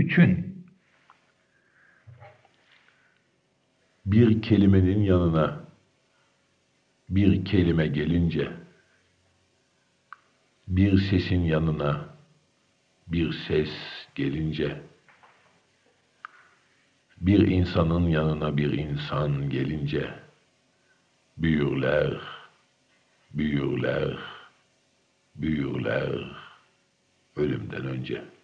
Üçün. Bir kelimenin yanına bir kelime gelince, bir sesin yanına bir ses gelince, bir insanın yanına bir insan gelince, büyürler, büyürler, büyürler ölümden önce.''